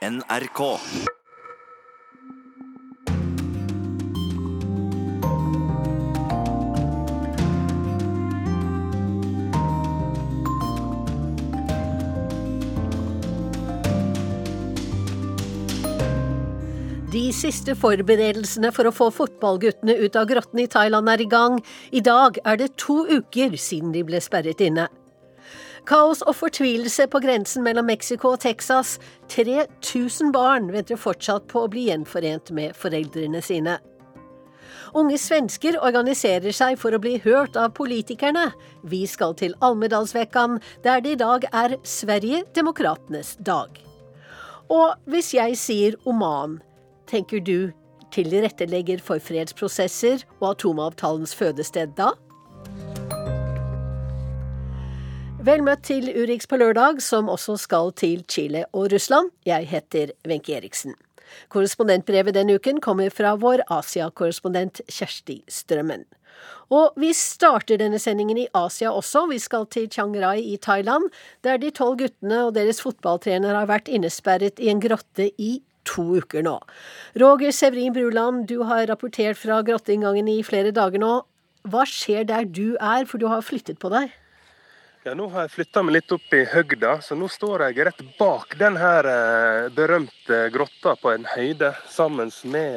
NRK. De siste forberedelsene for å få fotballguttene ut av grotten i Thailand er i gang. I dag er det to uker siden de ble sperret inne. Kaos og fortvilelse på grensen mellom Mexico og Texas. 3000 barn venter fortsatt på å bli gjenforent med foreldrene sine. Unge svensker organiserer seg for å bli hørt av politikerne. Vi skal til Almedalsvekkan, der det i dag er Sverigedemokratenes dag. Og hvis jeg sier Oman, tenker du tilrettelegger for fredsprosesser og atomavtalens fødested da? Vel møtt til Urix på lørdag, som også skal til Chile og Russland. Jeg heter Wenche Eriksen. Korrespondentbrevet denne uken kommer fra vår Asia-korrespondent Kjersti Strømmen. Og vi starter denne sendingen i Asia også. Vi skal til Chiang Rai i Thailand, der de tolv guttene og deres fotballtrener har vært innesperret i en grotte i to uker nå. Roger Sevrin Bruland, du har rapportert fra grotteinngangen i flere dager nå. Hva skjer der du er, for du har flyttet på deg? Ja, Nå har jeg flytta meg litt opp i høgda, så nå står jeg rett bak den her eh, berømte grotta på en høyde, sammen med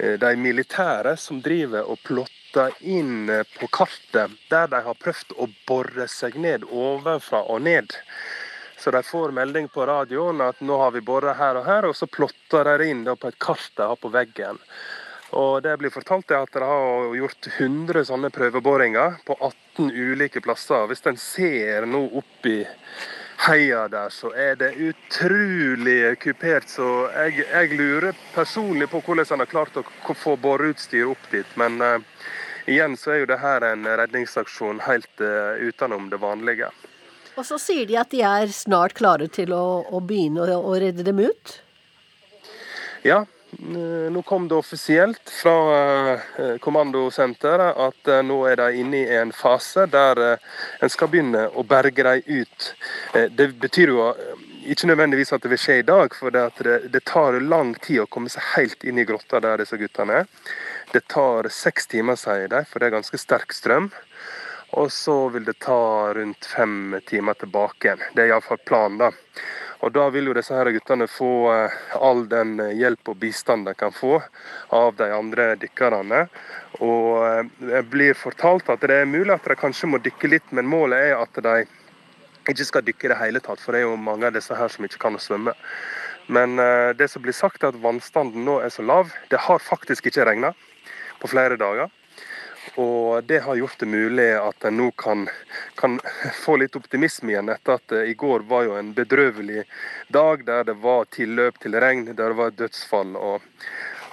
eh, de militære som driver og plotter inn eh, på kartet, der de har prøvd å bore seg ned ovenfra og ned. Så de får melding på radioen at nå har vi bora her og her, og så plotter de inn på et kart de har på veggen. Og det blir fortalt at de har gjort 100 sånne prøveboringer på 18 ulike plasser. Hvis en ser nå oppi heia der, så er det utrolig kupert. Så jeg, jeg lurer personlig på hvordan en har klart å få boreutstyr opp dit. Men uh, igjen så er jo det her en redningsaksjon helt uh, utenom det vanlige. Og så sier de at de er snart klare til å, å begynne å, å redde dem ut? Ja, nå kom det offisielt fra eh, kommandosenteret at eh, nå er de inne i en fase der en skal begynne å berge dem ut. Det betyr jo ikke nødvendigvis at det vil skje i dag, for det, det, tar lang tid å komme seg helt inn i grotta der disse guttene er. Det tar seks timer, sier de, for det er ganske sterk strøm. Og så vil det ta rundt fem timer tilbake igjen. Det er iallfall planen. da. Og Da vil jo disse her guttene få eh, all den eh, hjelp og bistand de kan få av de andre dykkerne. Og eh, Det blir fortalt at det er mulig at de kanskje må dykke litt, men målet er at de ikke skal dykke i det hele tatt. For det er jo mange av disse her som ikke kan svømme. Men det som blir sagt er at vannstanden nå er så lav. Det har faktisk ikke regna på flere dager. Og det har gjort det mulig at en nå kan, kan, få litt optimisme igjen, etter at i går var jo en bedrøvelig dag der det var tilløp til regn, der det var dødsfall og,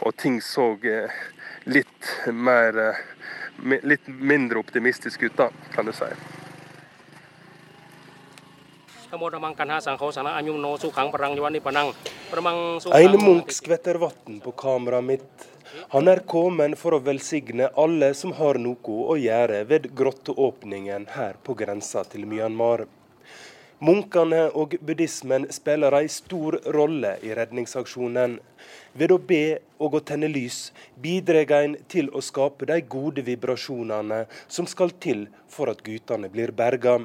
og ting så eh, litt mer eh, Litt mindre optimistisk ut, da, kan du si. En munk skvetter vann på kameraet mitt. Han er kommet for å velsigne alle som har noe å gjøre ved grotteåpningen her på grensa til Myanmar. Munkene og buddhismen spiller en stor rolle i redningsaksjonen. Ved å be og å tenne lys bidrar en til å skape de gode vibrasjonene som skal til for at guttene blir berga.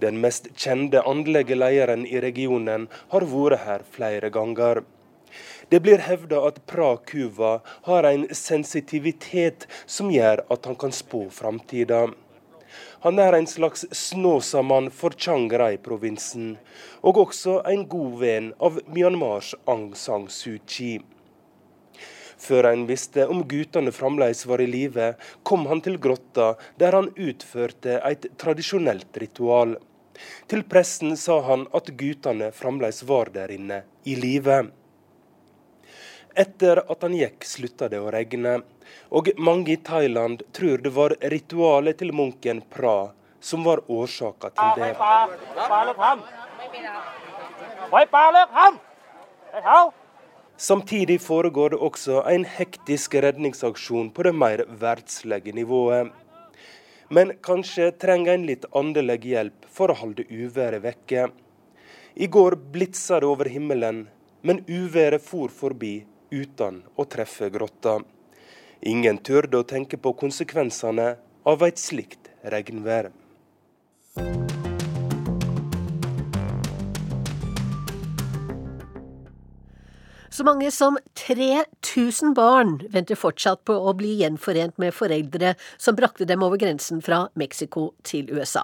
Den mest kjente åndelige lederen i regionen har vært her flere ganger. Det blir hevda at Pra Kuva har en sensitivitet som gjør at han kan spå framtida. Han er en slags Snåsamann for Chiang Rai-provinsen, og også en god venn av Myanmars Aung San Suu Kyi. Før en visste om guttene fremdeles var i live, kom han til grotta, der han utførte et tradisjonelt ritual. Til pressen sa han at guttene fremdeles var der inne, i live. Etter at han gikk, slutta det å regne, og mange i Thailand tror det var ritualet til munken Pra som var årsaka til det. Samtidig foregår det også en hektisk redningsaksjon på det mer verdslige nivået. Men kanskje trenger en litt åndelig hjelp for å holde uværet vekke. I går blitsa det over himmelen, men uværet for forbi uten å treffe grotta. Ingen turde å tenke på konsekvensene av et slikt regnvær. Så mange som 3000 barn venter fortsatt på å bli gjenforent med foreldre som brakte dem over grensen fra Mexico til USA.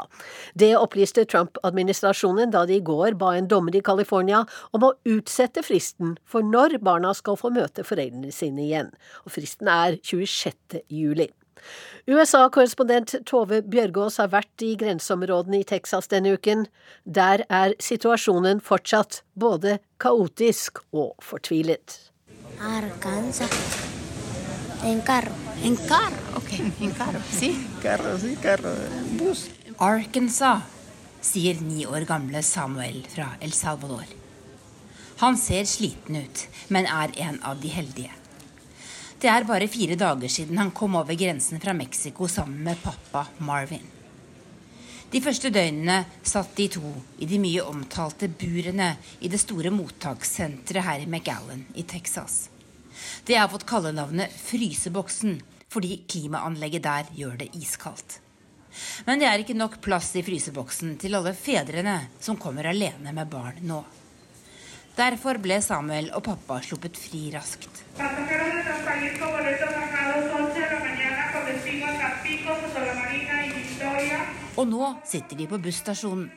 Det opplyste Trump-administrasjonen da de i går ba en dommer i California om å utsette fristen for når barna skal få møte foreldrene sine igjen. Og fristen er 26. juli. USA-korrespondent Tove Bjørgaas har vært i grenseområdene i Texas denne uken. Der er situasjonen fortsatt både kaotisk og fortvilet. Arkansas. En carro. En carro, ok. En carro, sí. Carro, sí, carro. Bus. Arkansas, sier ni år gamle Samuel fra El Salvador. Han ser sliten ut, men er en av de heldige. Det er bare fire dager siden han kom over grensen fra Mexico sammen med pappa Marvin. De første døgnene satt de to i de mye omtalte burene i det store mottakssenteret her i McAllen i Texas. Det har fått kallenavnet Fryseboksen fordi klimaanlegget der gjør det iskaldt. Men det er ikke nok plass i fryseboksen til alle fedrene som kommer alene med barn nå. Derfor ble Samuel og pappa sluppet fri raskt. Og nå sitter de på busstasjonen.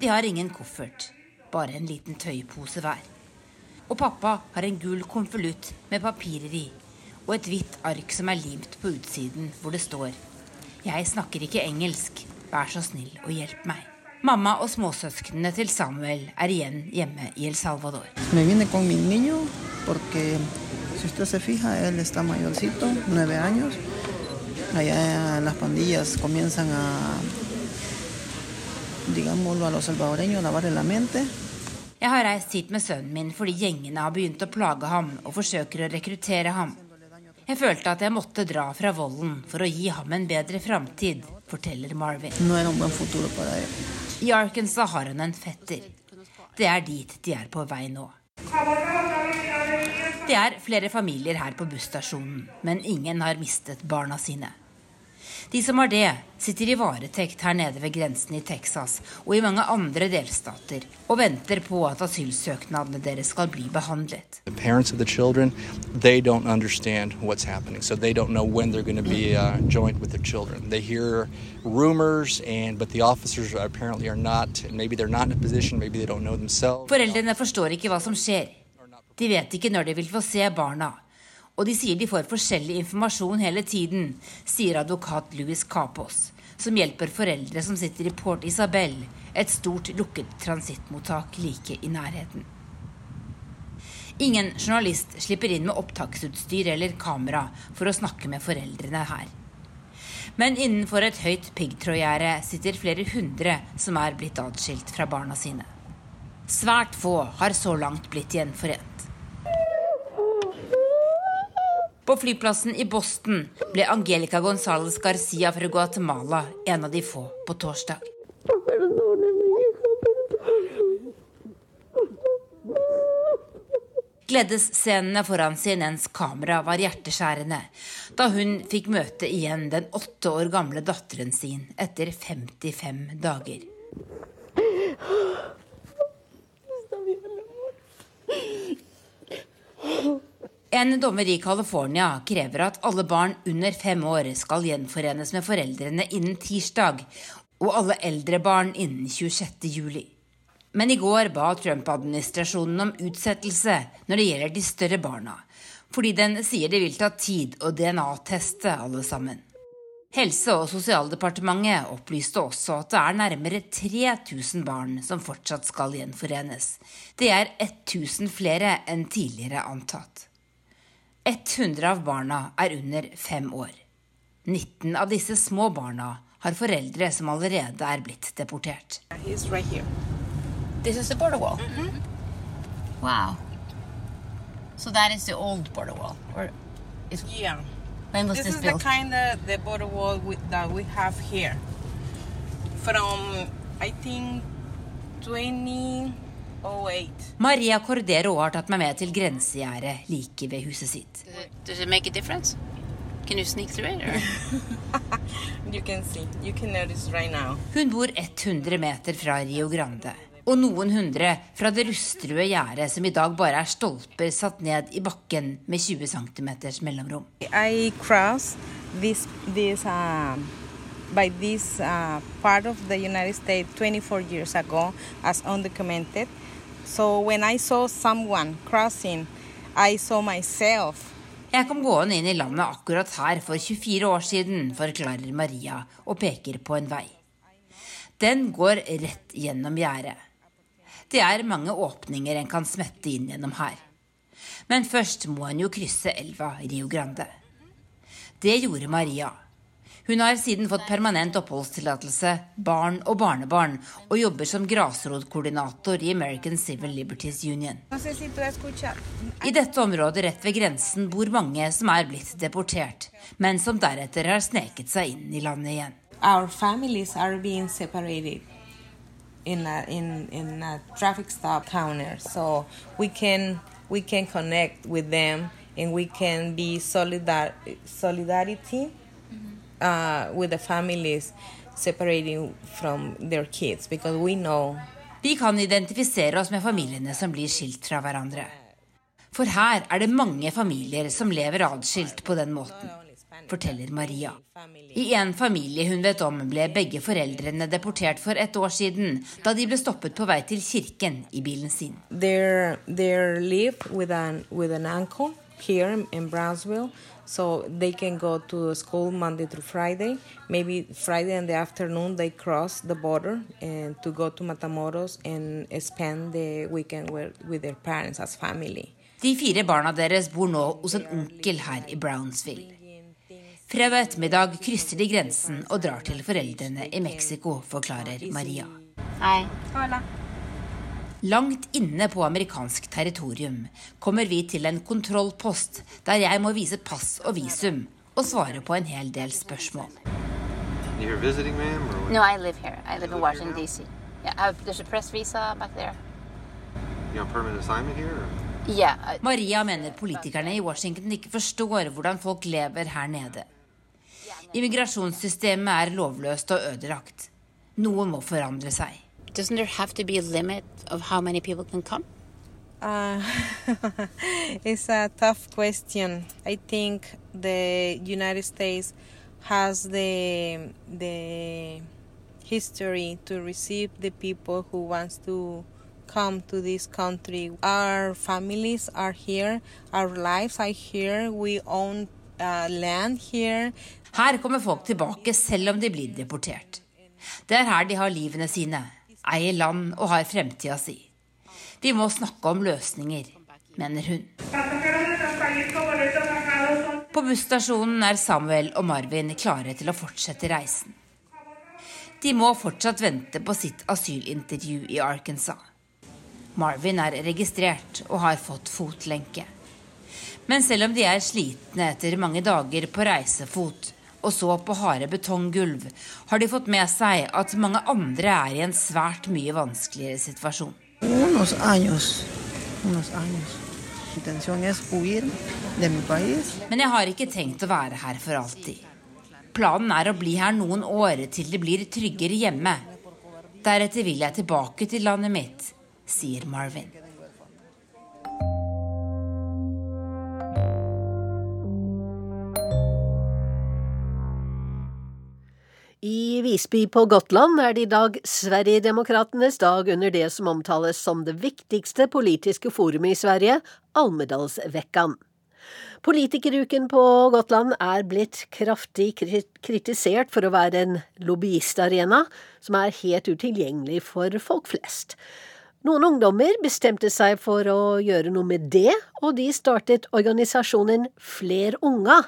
De har ingen koffert, bare en liten tøypose hver. Og pappa har en gul konvolutt med papirer i og et hvitt ark som er limt på utsiden, hvor det står Jeg snakker ikke engelsk, vær så snill og hjelp meg. Mamma og småsøsknene til Samuel er igjen hjemme i El Salvador. Allá las pandillas comienzan a, digámoslo, a los salvadoreños lavarle la mente. Jeg har reist hit med sønnen min fordi gjengene har begynt å plage ham og forsøker å rekruttere ham. Jeg følte at jeg måtte dra fra volden for å gi ham en bedre framtid, forteller Marvin. No I Arkansas har han en fetter. Det er dit de er på vei nå. Det er flere familier her på busstasjonen, men ingen har mistet barna sine. De som har det, sitter i varetekt her nede ved grensen i Texas og i mange andre delstater og venter på at asylsøknadene deres skal bli behandlet. The children, so be uh, rumors, and are not. Position. Foreldrene forstår ikke hva som skjer. De vet ikke når de vil få se barna. Og de sier de får forskjellig informasjon hele tiden, sier advokat Louis Capos, som hjelper foreldre som sitter i Port Isabel, et stort lukket transittmottak like i nærheten. Ingen journalist slipper inn med opptaksutstyr eller kamera for å snakke med foreldrene her. Men innenfor et høyt piggtrådgjerde sitter flere hundre som er blitt atskilt fra barna sine. Svært få har så langt blitt gjenforent. På flyplassen i Boston ble Angelica Gonzales Garcia fra Guatemala en av de få på torsdag. Gledesscenene foran CNNs kamera var hjerteskjærende da hun fikk møte igjen den åtte år gamle datteren sin etter 55 dager. En dommer i California krever at alle barn under fem år skal gjenforenes med foreldrene innen tirsdag, og alle eldre barn innen 26. juli. Men i går ba Trump-administrasjonen om utsettelse når det gjelder de større barna, fordi den sier det vil ta tid å DNA-teste alle sammen. Helse- og sosialdepartementet opplyste også at det er nærmere 3000 barn som fortsatt skal gjenforenes. Det er 1000 flere enn tidligere antatt. 100 av barna er under fem år. 19 av disse små barna har foreldre som allerede er blitt deportert. Right This is the border wall. Mm -hmm. Wow. So that is the old border wall, or is yeah. When was this, this is built? the kind of the border wall we, that we have here. From I think 2008. Maria Cordero har tatt meg med til grensegjerdet like ved huset sitt. Does it make a difference? Can you sneak through it? You can see. You can notice right now. Hun bor 100 meter fra Rio Grande. Og noen hundre fra det rustrøde gjerdet som i dag bare er stolper satt ned i bakken med 20 cm mellomrom. I crossed this this um, by this uh, part of the United States 24 years ago as undocumented. So when I saw someone crossing, I saw myself. Jeg kom gående inn i landet akkurat her for 24 år siden, forklarer Maria og peker på en vei. Den går rett gjennom gjerdet. Det er mange åpninger en kan smette inn gjennom her. Men først må en jo krysse elva Rio Grande. Det gjorde Maria. Hun har siden fått permanent oppholdstillatelse, barn og barnebarn, og jobber som grasrotkoordinator i American Civil Liberties Union. I dette området rett ved grensen bor mange som er blitt deportert, men som deretter har sneket seg inn i landet igjen. Our families are being separated in a, in in a traffic stop counter, so we can we can connect with them and we can be solidar solidarity uh, with the families separating from their kids because we know Vi kan identifisere oss med familiene som blir skilt fra hverandre. For her er det mange familier som lever adskilt på den måten, forteller Maria. I en familie hun vet om, ble begge foreldrene deportert for et år siden, da de ble stoppet på vei til kirken i bilen sin. they they live with an with an uncle here in Brownsville, so they can go to school Monday through Friday. Maybe Friday in the afternoon they cross the border and to go to Matamoros and spend the weekend with, with their parents as family. De fire barna deres bor nå hos en onkel her i Brownsville. Fredag ettermiddag krysser de grensen og drar til foreldrene i Mexico, forklarer Maria. Hi. Langt inne på amerikansk territorium kommer vi til en kontrollpost der jeg må vise pass og visum og svare på en hel del spørsmål. You here visiting, ma'am, or what? No, I live here. I live in Washington, D.C. Yeah, I have, there's a press visa back there. you on permanent assignment here? Or? Yeah, Maria mener politikerne i Washington ikke forstår hvordan folk lever her nede. Immigrasjonssystemet er lovløst og ødelagt. Noe må forandre seg. Doesn't there have to be a limit of how many people can come? Uh, it's a tough question. I think the United States has the the history to receive the people who wants to come to this country. Our families are here. Our lives are here. We own uh, land here. Her kommer folk tilbake selv om de blir deportert. Det er her de har livene sine, eier land og har fremtida si. Vi må snakke om løsninger, mener hun. På busstasjonen er Samuel og Marvin klare til å fortsette reisen. De må fortsatt vente på sitt asylintervju i Arkansas. Marvin er registrert og har fått fotlenke. Men selv om de er slitne etter mange dager på reisefot og så på harde betonggulv, har de fått med seg at mange andre er i en svært mye vanskeligere situasjon. Unos años, unos años. Mi intención es huir de mi país. Men jeg har ikke tenkt å være her for alltid. Planen er å bli her noen år til det blir tryggere hjemme. Deretter vil jeg tilbake til landet mitt, sier Marvin. I Visby på Gotland er det i dag Sverigedemokratenes dag under det som omtales som det viktigste politiske forumet i Sverige, Almedalsveckan. Politikeruken på Gotland er blitt kraftig kritisert for å være en lobbyistarena som er helt utilgjengelig for folk flest. Noen ungdommer bestemte seg for å gjøre noe med det, og de startet organisasjonen Fler unga.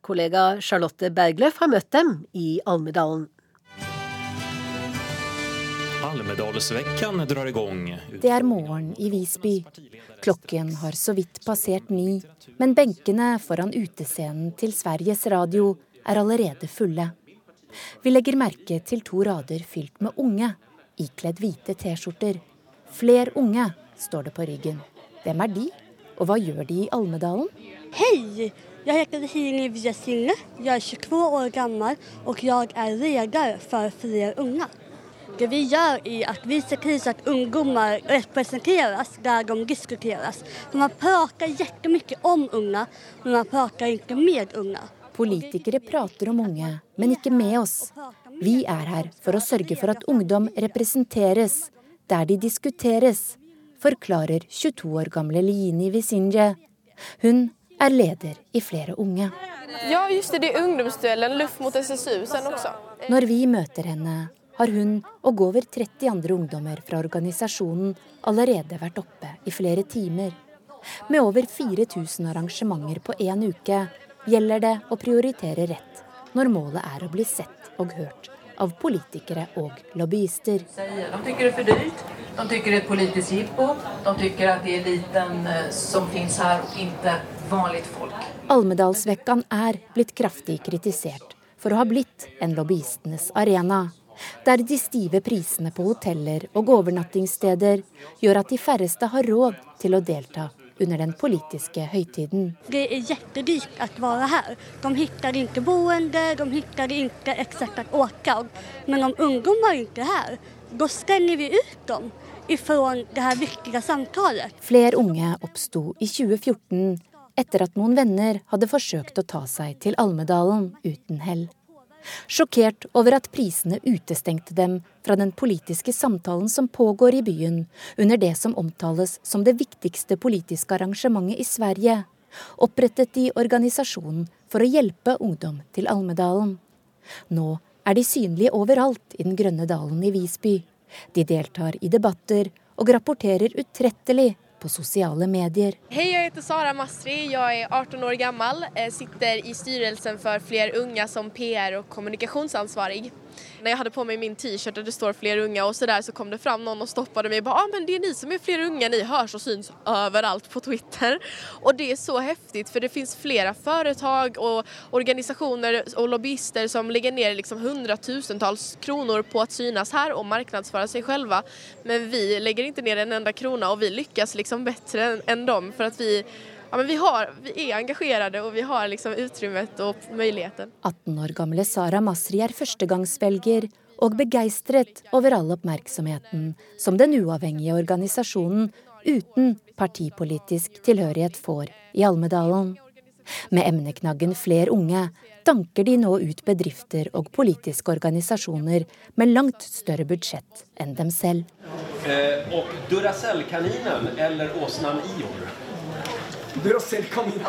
Kollega Charlotte Bergløf har møtt dem i Almedalen. Almedalsveckan drar igång. Det er morgen i Visby. Klokken har så vidt passert ni, men benkene foran utescenen til Sveriges Radio er allerede fulle. Vi legger merke til to rader fylt med unge. ikledd hvite T-skjorter. Fler unge, står det på ryggen. Hvem er de, og hva gjør de i Almedalen? Hei, jeg heter Hiliv Viesinge. Jeg er 22 år gammel, og jeg er leder for flere unge. Det vi gjør er at vi ser til at ungdommer representeres der de diskuteres. For man prater kjempemye om unge, men man prater ikke med unge. Politikere prater om unge, men ikke med oss. Vi er her for å sørge for at ungdom representeres der de diskuteres, forklarer 22 år gamle Lini Visinje. Hun er leder i flere unge. Ja, just det. Det er ungdomsduellen Luft mot SSU sen også. Når vi møter henne, har hun og over 30 andre ungdommer fra organisasjonen allerede vært oppe i flere timer. Med over 4000 arrangementer på én uke gjelder det å prioritere rett når målet er å bli sett og hørt av politikere og lobbyister. De syns det er for dyrt, de syns det er et politisk jippo, de syns at det er eliten eh, som finnes her, og ikke vanlige folk. Almedalsvekkan er blitt kraftig kritisert for å ha blitt en lobbyistenes arena der de stive prisene på hoteller og overnattingssteder gjør at de færreste har råd til å delta under den politiske høytiden. Det er kjempedyrt å være her. De finner ikke boende, de finner ikke et sted å åke. Men om ungdommer ikke er her, da stenger vi ut dem fra det her viktige samtalen. Flere unge oppsto i 2014 etter at noen venner hadde forsøkt å ta seg til Almedalen uten hell sjokkert over at prisene utestengte dem fra den politiske samtalen som pågår i byen under det som omtales som det viktigste politiske arrangementet i Sverige, opprettet de organisasjonen for å hjelpe ungdom til Almedalen. Nå er de synlige overalt i den grønne dalen i Visby. De deltar i debatter og rapporterer utrettelig på sosiale medier. Hei, jeg heter Sara Masri. Jeg er 18 år gammel. Jeg sitter i styrelsen for flere unge som PR- og kommunikasjonsansvarig. Når jeg hadde på meg min T-shirt där det står flere unga og sådär så kom det fram noen og stoppet meg. ja, ah, men det er ni som er flere unga, ni hörs og syns overalt på Twitter. Og det er så häftigt for det finnes flere företag og organisasjoner og lobbyister som legger ned liksom hundratusentals kroner på att synas her og marknadsföra seg selv. Men vi legger ikke ned en enda krona og vi lyckas liksom bedre enn dem. for at vi ja, men vi, har, vi, er engasjerede og vi har liksom utrymmet og muligheten. 18 år gamle Sara Masri er førstegangsvelger og begeistret over all oppmerksomheten som den uavhengige organisasjonen uten partipolitisk tilhørighet får i Almedalen. Med emneknaggen Fler unge danker de nå ut bedrifter og politiske organisasjoner med langt større budsjett enn dem selv. Eh, og Duracell-kaninen eller åsnan Ior Duracell-kanin.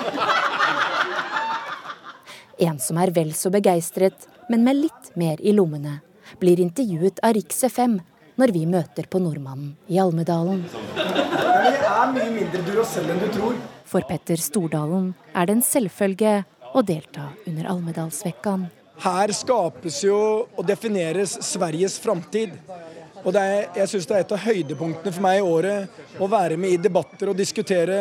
en som er vel så begeistret, men med litt mer i lommene, blir intervjuet av Riks FM når vi møter på Nordmannen i Almedalen. Det er mye mindre Duracell enn du tror. For Petter Stordalen er det en selvfølge å delta under Almedalsvekkan. Her skapes jo og defineres Sveriges framtid. Og er, jeg syns det er et av høydepunktene for meg i året å være med i debatter og diskutere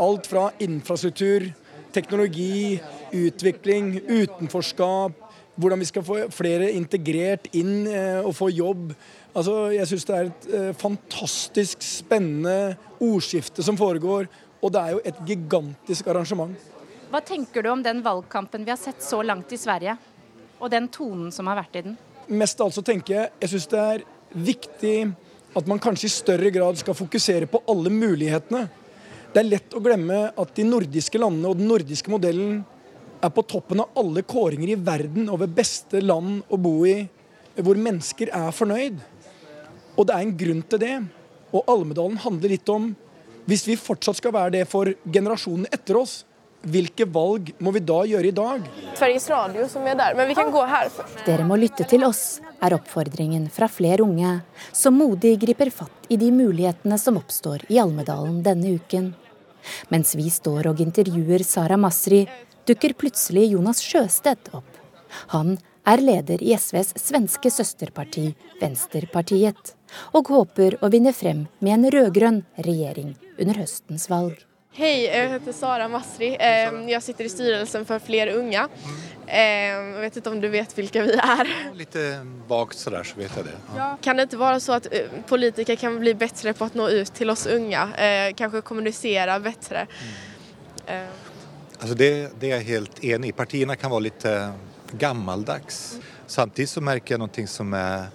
alt fra infrastruktur, teknologi, utvikling, utenforskap, hvordan vi skal få flere integrert inn eh, og få jobb. Altså, jeg syns det er et eh, fantastisk spennende ordskifte som foregår. Og det er jo et gigantisk arrangement. Hva tenker du om den valgkampen vi har sett så langt i Sverige? Og den tonen som har vært i den? Mest altså tenker jeg jeg syns det er viktig at man kanskje i større grad skal fokusere på alle mulighetene. Det er lett å glemme at de nordiske landene og den nordiske modellen er på toppen av alle kåringer i verden over beste land å bo i, hvor mennesker er fornøyd. Og det er en grunn til det. Og Almedalen handler litt om hvis vi fortsatt skal være det for generasjonen etter oss, hvilke valg må vi da gjøre i dag? Sveriges Radio som er der, men vi kan gå her først. Dere må lytte til oss, er oppfordringen fra flere unge, som modig griper fatt i de mulighetene som oppstår i Almedalen denne uken. Mens vi står og intervjuer Sara Masri, dukker plutselig Jonas Sjøstedt opp. Han er leder i SVs svenske søsterparti, Vensterpartiet, og håper å vinne frem med en rød-grønn regjering under høstens valg. Hej, jag heter Sara Masri. Jeg jag sitter i styrelsen för Fler unga. Jeg jag vet inte om du vet vilka vi är. Lite vagt sådär så vet jag det. Ja. Kan det inte vara så att eh, politiker kan bli bättre på att nå ut till oss unga? Eh, kanske kommunicera bättre? Mm. Alltså det, det är jag helt enig i. Partierna kan vara lite gammaldags. Mm. Samtidigt så märker jag någonting som är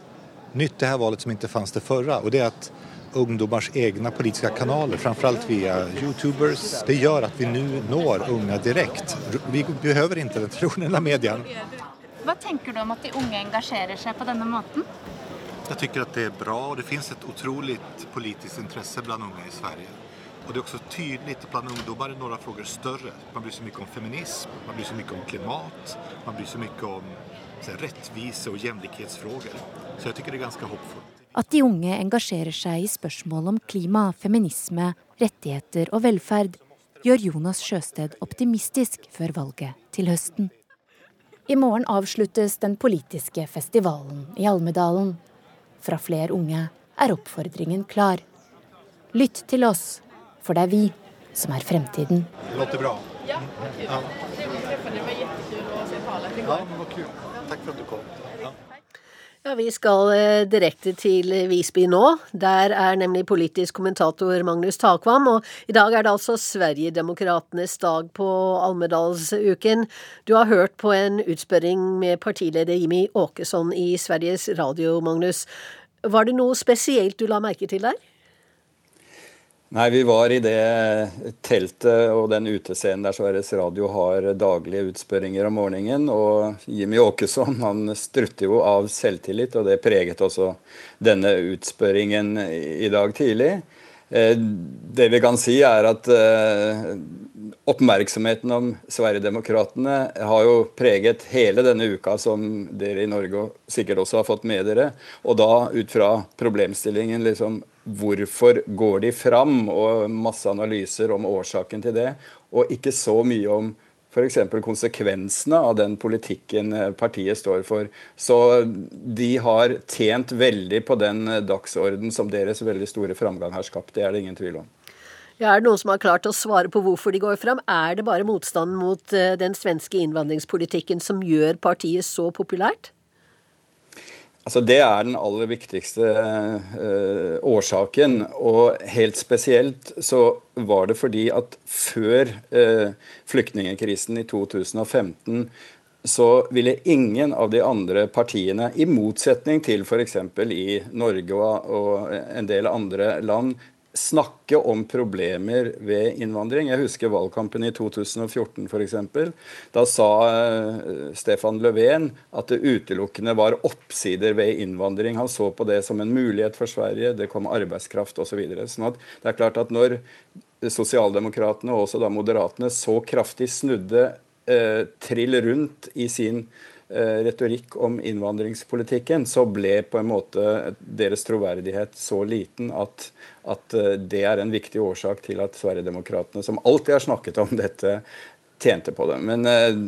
nytt det här valet som inte fanns det förra och det är att ungdomars egna politiske kanaler, framförallt via Youtubers. Det gjør at vi nå når unge direkt. Vi behöver ikke den tradisjonelle medien. Hva tenker du om at de unge engasjerer seg på denne måten? Jeg tycker att det er bra og det finns et otroligt politisk intresse bland unga i Sverige. Och det er også tydelig att bland ungdomar är några frågor större. Man bryr seg mye om feminism, man bryr seg mye om klimat, man bryr seg mye om rättvise och jämlikhetsfrågor. Så jeg tycker det er ganske hoppfullt. At de unge engasjerer seg i spørsmål om klima, feminisme, rettigheter og velferd, gjør Jonas Sjøsted optimistisk før valget til høsten. I morgen avsluttes den politiske festivalen i Almedalen. Fra flere unge er oppfordringen klar. Lytt til oss, for det er vi som er fremtiden. Det låter bra. Ja, vad kul. Ja. Det var jättekul å se tale. Ja, det var kult. Takk for at du kom. Ja. Ja, Vi skal eh, direkte til Visby nå. Der er nemlig politisk kommentator Magnus Takvam. Og i dag er det altså Sverigedemokratenes dag på Almedalsuken. Du har hørt på en utspørring med partileder Jimmy Åkesson i Sveriges Radio, Magnus. Var det noe spesielt du la merke til der? Nei, vi var i det teltet og den utescenen der Sveriges Radio har daglige utspørringer om morgenen. Og Jimmy Åkesson han strutter jo av selvtillit, og det preget også denne utspørringen i dag tidlig. Eh, det vi kan si, er at eh, oppmerksomheten om Sverigedemokraterna har jo preget hele denne uka, som dere i Norge sikkert også har fått med dere. Og da ut fra problemstillingen liksom hvorfor går de fram, og masse analyser om årsaken til det. Og ikke så mye om f.eks. konsekvensene av den politikken eh, partiet står for. Så de har tjent veldig på den eh, dagsorden som deres veldig store framgang har skapt. Det er det ingen tvil om. Ja, er det noen som har klart å svare på hvorfor de går fram? Er det bare motstanden mot eh, den svenske innvandringspolitikken som gjør partiet så populært? Altså Det er den aller viktigste eh, årsaken. Og helt spesielt så var det fordi at før eh, flyktningkrisen i 2015 så ville ingen av de andre partiene, i motsetning til f.eks. i Norge og, og en del andre land, snakke om problemer ved innvandring. Jeg husker valgkampen i 2014 f.eks. Da sa uh, Stefan Löfven at det utelukkende var oppsider ved innvandring. Han så på det som en mulighet for Sverige, det kom arbeidskraft osv. Så videre. sånn det er klart at når sosialdemokratene og også da moderatene så kraftig snudde eh, trill rundt i sin Eh, retorikk om innvandringspolitikken, så ble på en måte deres troverdighet så liten at, at eh, det er en viktig årsak til at Sverigedemokraterna, som alltid har snakket om dette, tjente på det. Men eh,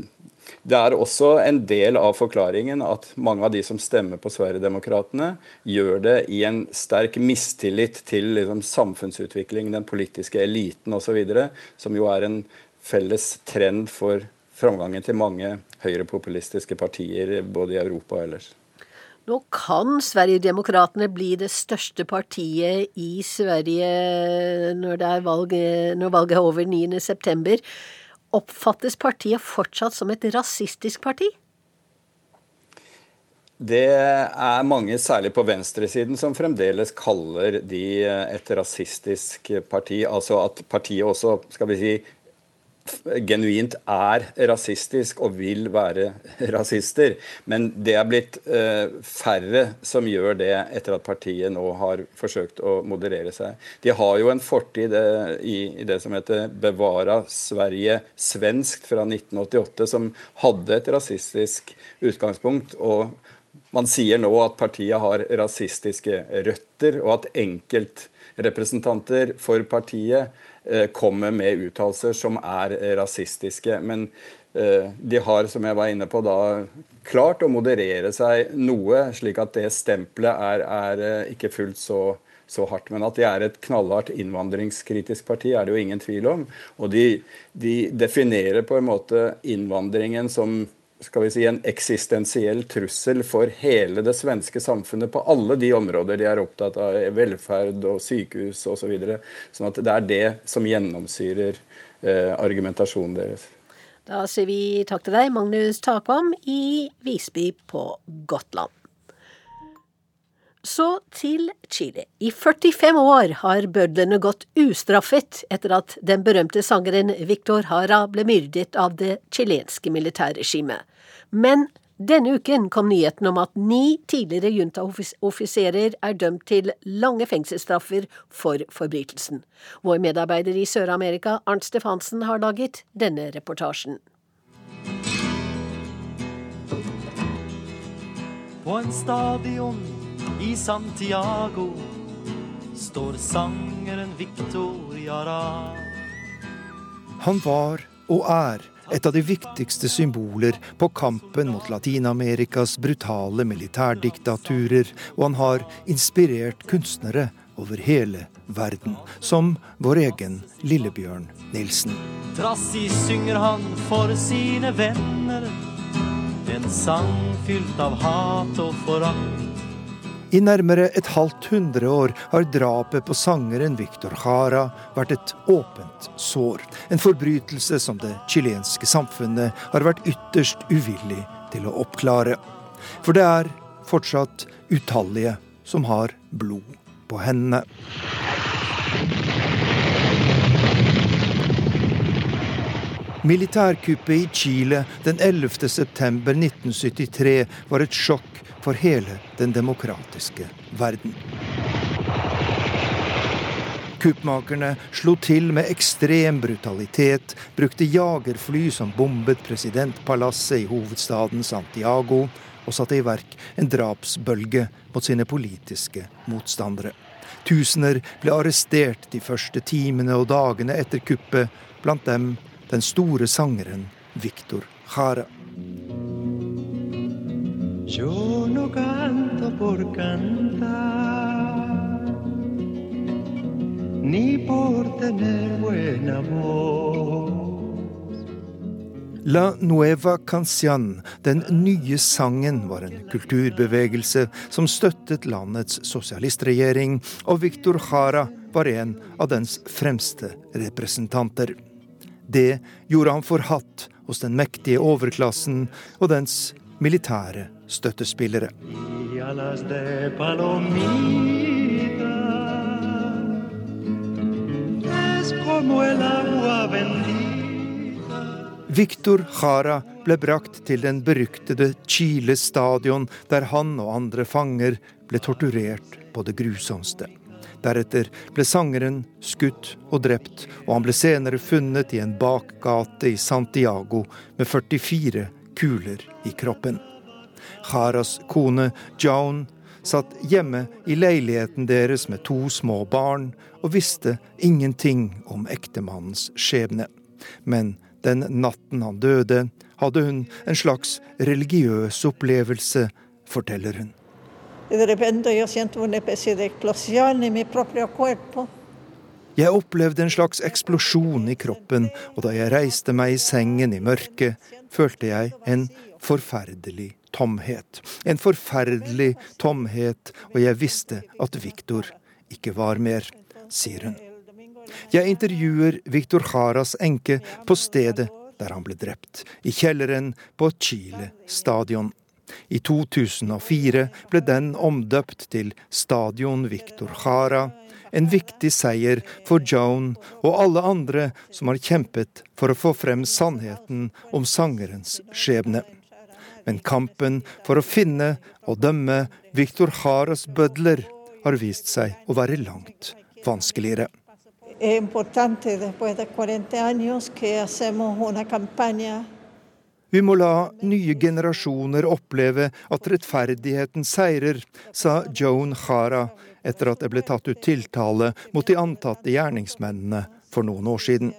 det er også en del av forklaringen at mange av de som stemmer på Sverigedemokraterna, gjør det i en sterk mistillit til liksom, samfunnsutvikling, den politiske eliten osv., som jo er en felles trend for framgangen til mange høyrepopulistiske partier både i Europa og ellers. Nå kan Sverigedemokraterna bli det største partiet i Sverige når, valg, når valget er over 9.9. Oppfattes partiet fortsatt som et rasistisk parti? Det er mange, særlig på venstresiden, som fremdeles kaller de et rasistisk parti. Altså at partiet også skal vi si, genuint er rasistisk og vil være rasister. Men det er blitt eh, færre som gjør det etter at partiet nå har forsøkt å moderere seg. De har jo en fortid eh, i, det som heter 'Bevara Sverige svenskt' fra 1988, som hadde et rasistisk utgangspunkt. og man sier nå at partiet har rasistiske røtter, og at enkeltrepresentanter for partiet kommer med uttalelser som er rasistiske. Men eh, de har, som jeg var inne på, da klart å moderere seg noe, slik at det stempelet er, er eh, ikke fullt så så hardt. Men at de er et knallhardt innvandringskritisk parti, er det jo ingen tvil om. Og de, de definerer på en måte innvandringen som skal vi si, en eksistensiell trussel for hele det svenske samfunnet på alle de områder de er opptatt av, velferd og sykehus osv. Så videre. sånn at det er det som gjennomsyrer eh, argumentasjonen deres. Da sier vi takk til deg, Magnus Takvam i Visby på Gotland. Så til Chile. I 45 år har bødlene gått ustraffet etter at den berømte sangeren Victor Hara ble myrdet av det chilenske militærregimet. Men denne uken kom nyheten om at ni tidligere juntaoffiserer er dømt til lange fengselsstraffer for forbrytelsen. Vår medarbeider i Sør-Amerika, Arnt Stefansen, har laget denne reportasjen. På en stadion i Santiago står sangeren Victor Jara. Han var og er et av de viktigste symboler på kampen mot Latin-Amerikas brutale militærdiktaturer, og han har inspirert kunstnere over hele verden, som vår egen Lillebjørn Nilsen. Trassig synger han for sine venner, en sang fylt av hat og forakt. I nærmere et halvt hundre år har drapet på sangeren Victor Jara vært et åpent sår. En forbrytelse som det chilenske samfunnet har vært ytterst uvillig til å oppklare. For det er fortsatt utallige som har blod på hendene. Militærkuppet i Chile den 11. september 1973 var et sjokk for hele den demokratiske verden. Kuppmakerne slo til med ekstrem brutalitet, brukte jagerfly som bombet presidentpalasset i hovedstaden Santiago, og satte i verk en drapsbølge mot sine politiske motstandere. Tusener ble arrestert de første timene og dagene etter kuppet, blant dem den store sangeren Victor Jara. Yo no canto por cantar, ni por tener buena voz. La Nueva Cancian, den nye sangen, var en kulturbevegelse som støttet landets sosialistregjering, og Victor Jara var en av dens fremste representanter. Det gjorde han forhatt hos den mektige overklassen og dens militære støttespillere. Victor Jara ble brakt til den beryktede Chile stadion, der han og andre fanger ble torturert på det grusomste. Deretter ble sangeren skutt og drept, og han ble senere funnet i en bakgate i Santiago med 44 kuler i kroppen. Haras kone Joan satt hjemme i leiligheten deres med to små barn og visste ingenting om ektemannens skjebne. Men den natten han døde, hadde hun en slags religiøs opplevelse, forteller hun. Jeg opplevde en slags eksplosjon i kroppen, og da jeg reiste meg i sengen i mørket, følte jeg en forferdelig tomhet. En forferdelig tomhet, og jeg visste at Viktor ikke var mer, sier hun. Jeg intervjuer Viktor Jaras enke på stedet der han ble drept, i kjelleren på Chile stadion. I 2004 ble den omdøpt til Stadion Victor Jara, en viktig seier for Joan og alle andre som har kjempet for å få frem sannheten om sangerens skjebne. Men kampen for å finne og dømme Victor Jaras bødler har vist seg å være langt vanskeligere. Det er viktig etter 40 år at Vi må la nye generasjoner oppleve at rettferdigheten seirer, sa Joan Jara etter at det ble tatt ut tiltale mot de antatte gjerningsmennene for noen år siden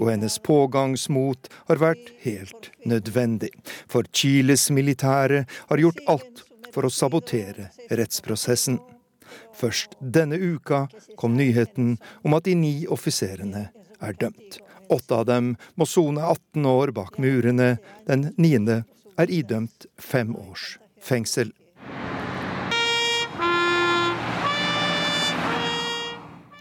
og hennes pågangsmot har vært helt nødvendig. For Chiles militære har gjort alt for å sabotere rettsprosessen. Først denne uka kom nyheten om at de ni offiserene er dømt. Åtte av dem må sone 18 år bak murene. Den niende er idømt fem års fengsel.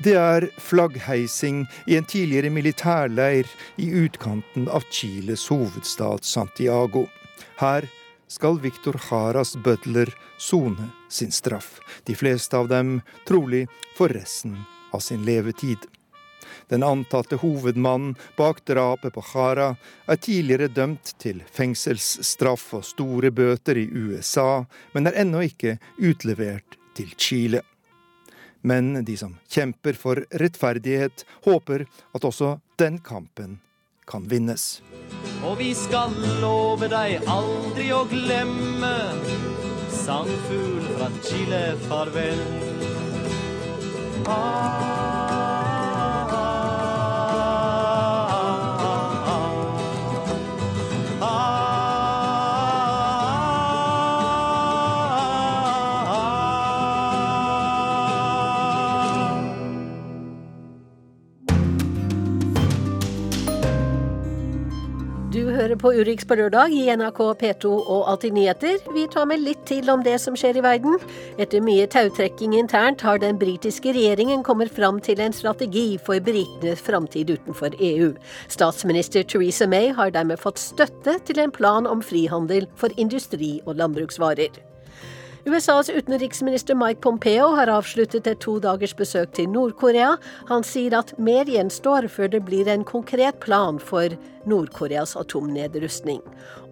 Det er flaggheising i en tidligere militærleir i utkanten av Chiles hovedstad Santiago. Her skal Victor Jaras butler sone sin straff, de fleste av dem trolig for resten av sin levetid. Den antatte hovedmannen bak drapet på Jara er tidligere dømt til fengselsstraff og store bøter i USA, men er ennå ikke utlevert til Chile. Men de som kjemper for rettferdighet, håper at også den kampen kan vinnes. Og vi skal love deg aldri å glemme Sangfugl fra Chile, farvel. Ah. Hører på Urix på lørdag i NRK P2 og Alltid nyheter. Vi tar med litt til om det som skjer i verden. Etter mye tautrekking internt har den britiske regjeringen kommet fram til en strategi for britenes framtid utenfor EU. Statsminister Theresa May har dermed fått støtte til en plan om frihandel for industri og landbruksvarer. USAs utenriksminister Mike Pompeo har avsluttet et to dagers besøk til Nord-Korea. Han sier at mer gjenstår før det blir en konkret plan for Nord-Koreas atomnedrustning.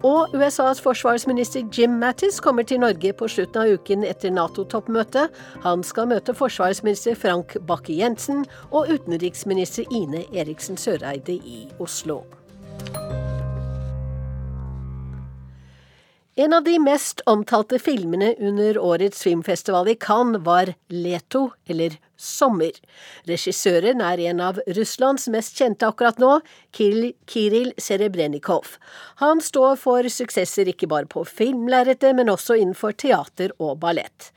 Og USAs forsvarsminister Jim Mattis kommer til Norge på slutten av uken etter Nato-toppmøtet. Han skal møte forsvarsminister Frank Bakke-Jensen og utenriksminister Ine Eriksen Søreide i Oslo. En av de mest omtalte filmene under årets filmfestival i Cannes var Leto, eller Sommer. Regissøren er en av Russlands mest kjente akkurat nå, Kiril Serebrenikov. Han står for suksesser ikke bare på filmlerretet, men også innenfor teater og ballett.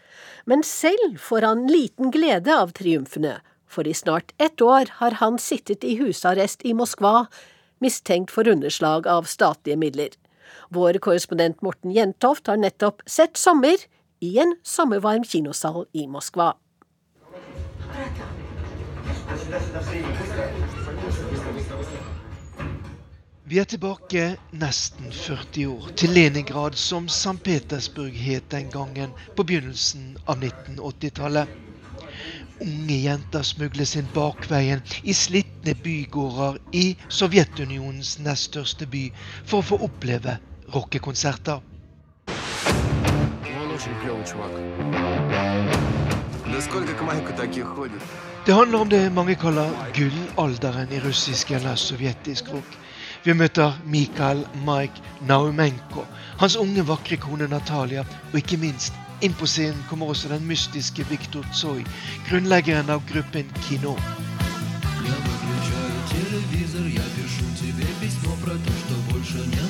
Men selv får han liten glede av triumfene, for i snart ett år har han sittet i husarrest i Moskva, mistenkt for underslag av statlige midler. Vår korrespondent Morten Jentoft har nettopp sett Sommer i en sommervarm kinosal i Moskva. Vi er tilbake nesten 40 år, til Leningrad som St. Petersburg het den gangen, på begynnelsen av 1980-tallet. Unge jenter smugles inn bakveien i slitne bygårder i Sovjetunionens nest største by for å få oppleve rockekonserter. Det handler om det mange kaller gullalderen i russisk eller sovjetisk rock. Vi møter Mikael Mike Naumenko, hans unge, vakre kone Natalia, og ikke minst, inn på scenen kommer også den mystiske Viktor Tsoi, grunnleggeren av gruppen Kino. Я выключаю телевизор, я пишу тебе письмо про то, что больше не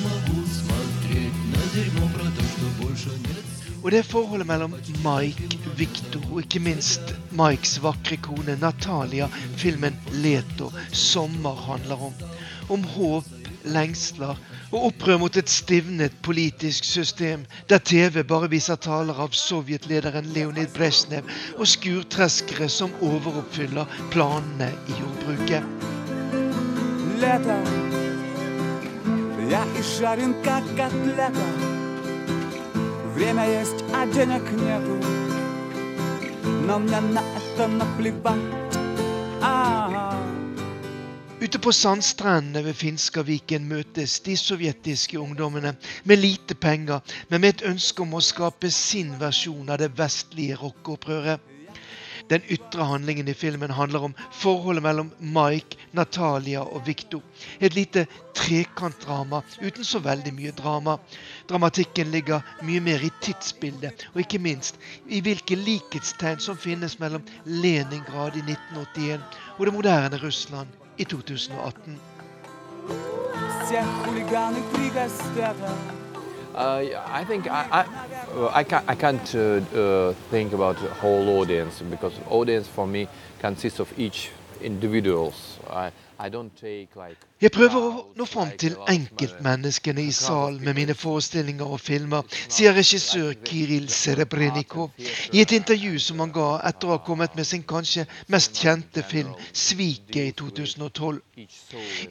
Og det er forholdet mellom Mike, Victor og ikke minst Mikes vakre kone Natalia filmen Leto sommer handler om. Om håp, lengsler og opprør mot et stivnet politisk system der TV bare viser taler av sovjetlederen Leonid Brezjnev og skurtreskere som overoppfyller planene i jordbruket. Leta. Jeg er ikke en kakateleta. Время есть, а денег нету Но мне на это наплевать а Ute på sandstrendene ved Finskaviken møtes de sovjetiske ungdommene med lite penger, men med et ønske om å skape sin versjon av det vestlige rockeopprøret. Den ytre handlingen i filmen handler om forholdet mellom Mike, Natalia og Victor. Et lite trekantdrama uten så veldig mye drama. Dramatikken ligger mye mer i tidsbildet, og ikke minst i hvilke likhetstegn som finnes mellom Leningrad i 1981 og det moderne Russland i 2018. Uh, I think I I, I can't, I can't uh, uh, think about the whole audience because audience for me consists of each individuals. I, I don't take like Jeg prøver å nå fram til enkeltmenneskene i salen med mine forestillinger og filmer, sier regissør Kiril Serebrenikov i et intervju som han ga etter å ha kommet med sin kanskje mest kjente film 'Sviket' i 2012.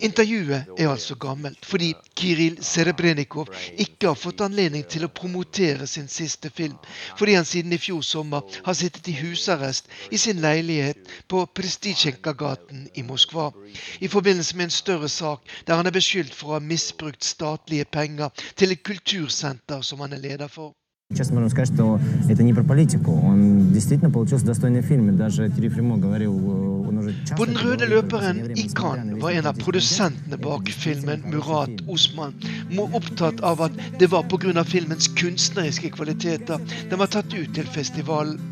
Intervjuet er altså gammelt, fordi Kiril Serebrenikov ikke har fått anledning til å promotere sin siste film, fordi han siden i fjor sommer har sittet i husarrest i sin leilighet på Prestitsjenkagaten i Moskva, i forbindelse med en større sak der han er beskyldt for å ha misbrukt statlige penger til et kultursenter som han er leder for. Сейчас можно сказать, что это не про политику. Он действительно получился достойный фильм. И даже Терефремо говорил, э, он уже часто... På Den røde løperen i Cannes var en av produsentene bak filmen, Murat Osman, opptatt av at det var pga. filmens kunstneriske kvaliteter den var tatt ut til festivalen.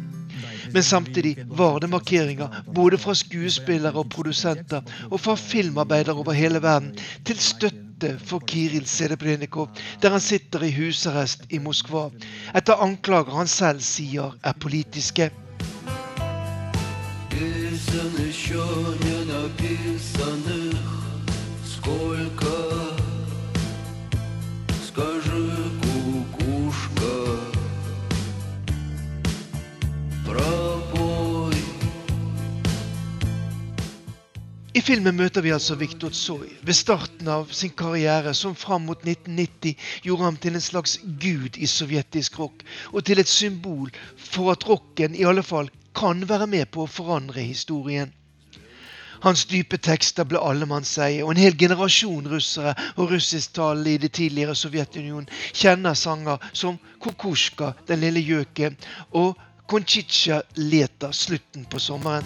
Men samtidig var det markeringer både fra skuespillere og produsenter og fra filmarbeidere over hele verden til støtte for Kiril Serebrenikov, der han sitter i husarrest i Moskva etter anklager han selv sier er politiske. I filmen møter vi altså Viktor Tsoi ved starten av sin karriere, som fram mot 1990 gjorde ham til en slags gud i sovjetisk rock, og til et symbol for at rocken i alle fall kan være med på å forandre historien. Hans dype tekster ble allemannseie, og en hel generasjon russere og russisktalende i det tidligere Sovjetunionen kjenner sanger som Kokusjka, Den lille gjøken, og Konchitsja Leta, Slutten på sommeren.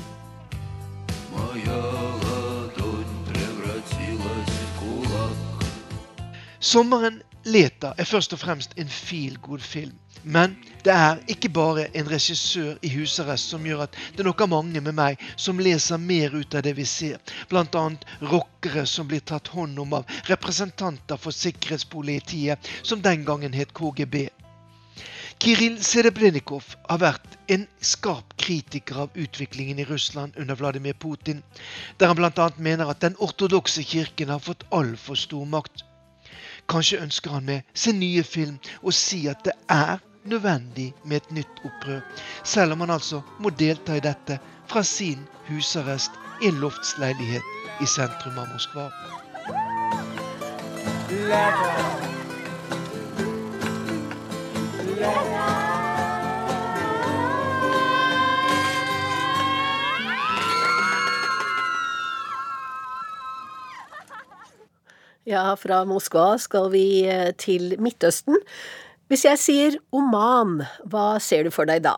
Sommeren Leta er først og fremst en feel film. Men det er ikke bare en regissør i husarrest som gjør at det nok er mange med meg som leser mer ut av det vi ser, bl.a. rockere som blir tatt hånd om av representanter for sikkerhetspolitiet, som den gangen het KGB. Kiril Sedebrenikov har vært en skarp kritiker av utviklingen i Russland under Vladimir Putin, der han bl.a. mener at den ortodokse kirken har fått altfor stor makt. Kanskje ønsker han med sin nye film å si at det er nødvendig med et nytt opprør, selv om han altså må delta i dette fra sin husarrest i en loftsleilighet i sentrum av Moskva. Ja, fra Moskva skal vi eh, til Midtøsten. Hvis jeg sier Oman, hva ser du for deg da?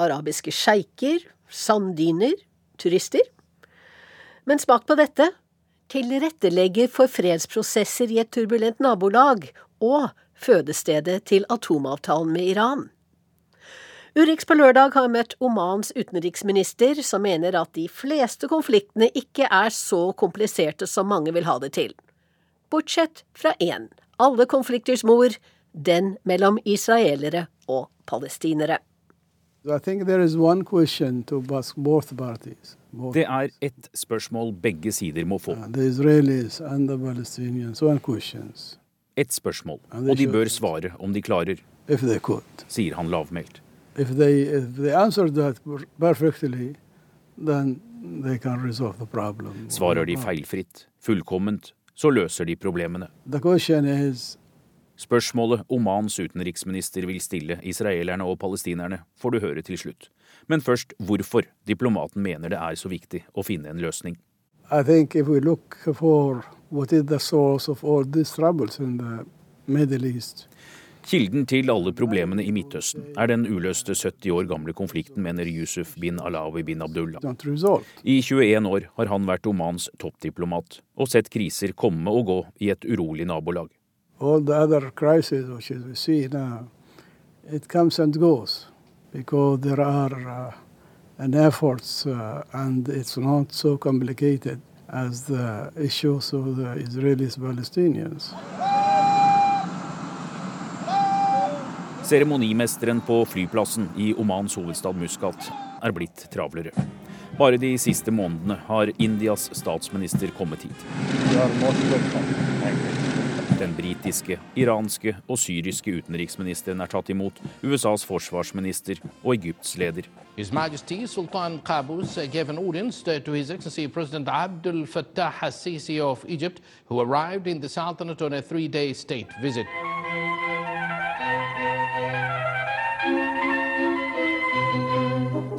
Arabiske sjeiker, sanddyner, turister? Men smak på dette. Tilrettelegger for fredsprosesser i et turbulent nabolag, og fødestedet til atomavtalen med Iran. Urix på lørdag har møtt Omans utenriksminister, som mener at de fleste konfliktene ikke er så kompliserte som mange vil ha det til bortsett fra én, alle konflikters mor, den mellom israelere og palestinere. Det er ett spørsmål begge sider må få. Ett spørsmål, og de bør svare om de klarer, sier han lavmælt. Svarer de feilfritt, fullkomment, så løser de problemene. Spørsmålet Omans utenriksminister vil stille israelerne og palestinerne, får du høre til slutt. Men først hvorfor diplomaten mener det er så viktig å finne en løsning. East, Kilden til alle problemene i Midtøsten er den uløste 70 år gamle konflikten, mener Yusuf bin Alawi bin Abdullah. I 21 år har han vært Omans toppdiplomat og sett kriser komme og gå i et urolig nabolag. All the other crises which we see now, it comes and goes because there are uh, an efforts uh, and it's not so complicated as the issues of the Israelis-Palestinians. Seremonimesteren på flyplassen i Omans hovedstad Muscat er blitt travlere. Bare de siste månedene har Indias statsminister kommet hit. Den britiske, iranske og syriske utenriksministeren er tatt imot, USAs forsvarsminister og Egypts leder. His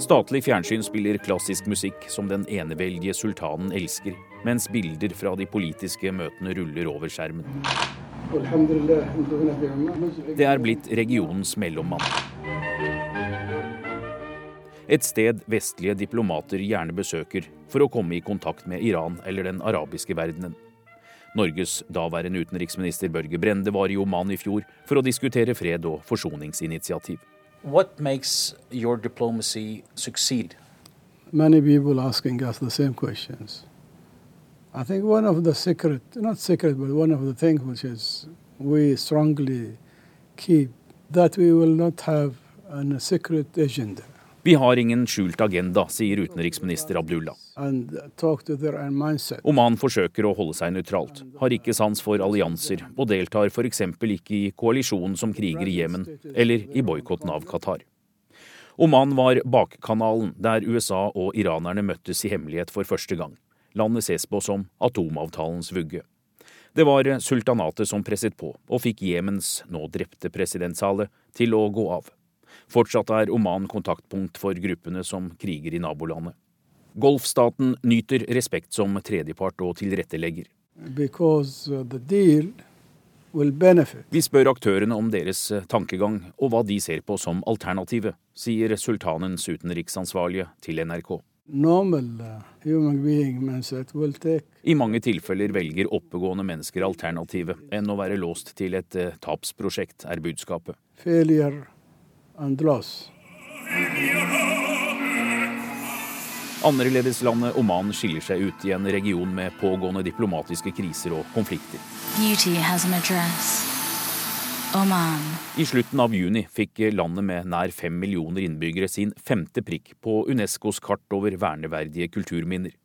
Statlig fjernsyn spiller klassisk musikk som den eneveldige sultanen elsker, mens bilder fra de politiske møtene ruller over skjermen. Det er blitt regionens mellommann. Et sted vestlige diplomater gjerne besøker for å komme i kontakt med Iran eller den arabiske verdenen. Norges daværende utenriksminister Børge Brende var i Oman i fjor for å diskutere fred og forsoningsinitiativ. What makes your diplomacy succeed? Many people asking us the same questions. I think one of the secret, not secret, but one of the things which is we strongly keep that we will not have a secret agenda. Vi har ingen skjult agenda, sier utenriksminister Abdullah. Oman forsøker å holde seg nøytralt, har ikke sans for allianser og deltar f.eks. ikke i koalisjonen som kriger i Jemen, eller i boikotten av Qatar. Oman var bakkanalen der USA og iranerne møttes i hemmelighet for første gang. Landet ses på som atomavtalens vugge. Det var sultanatet som presset på, og fikk Jemens nå drepte president Saleh til å gå av. Fortsatt er Oman kontaktpunkt for gruppene som kriger i nabolandet. Golfstaten nyter respekt som tredjepart og tilrettelegger. Uh, Vi spør aktørene om deres uh, tankegang og hva de ser på som alternativet, sier sultanens utenriksansvarlige til NRK. Uh, I mange tilfeller velger oppegående mennesker alternativet enn å være låst til et tapsprosjekt, er budskapet. Failure and loss. Annerledeslandet Oman skiller seg ut i en region med pågående diplomatiske kriser og konflikter. I slutten av juni fikk landet med nær fem millioner innbyggere sin femte prikk på Unescos kart over verneverdige kulturminner.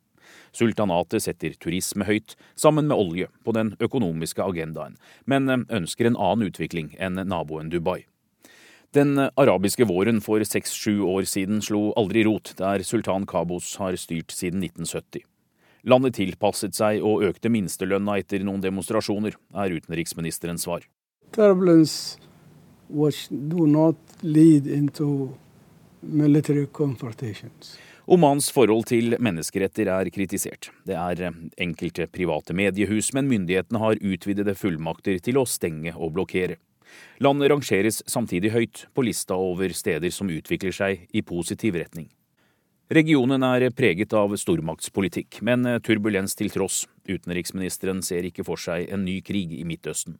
Sultanatet setter turisme høyt, sammen med olje, på den økonomiske agendaen, men ønsker en annen utvikling enn naboen Dubai. Den arabiske våren for seks-sju år siden slo aldri rot der sultan Kabos har styrt siden 1970. Landet tilpasset seg og økte minstelønna etter noen demonstrasjoner, er utenriksministerens svar. Omans forhold til menneskeretter er kritisert. Det er enkelte private mediehus, men myndighetene har utvidede fullmakter til å stenge og blokkere. Landet rangeres samtidig høyt på lista over steder som utvikler seg i positiv retning. Regionen er preget av stormaktspolitikk, men turbulens til tross. Utenriksministeren ser ikke for seg en ny krig i Midtøsten.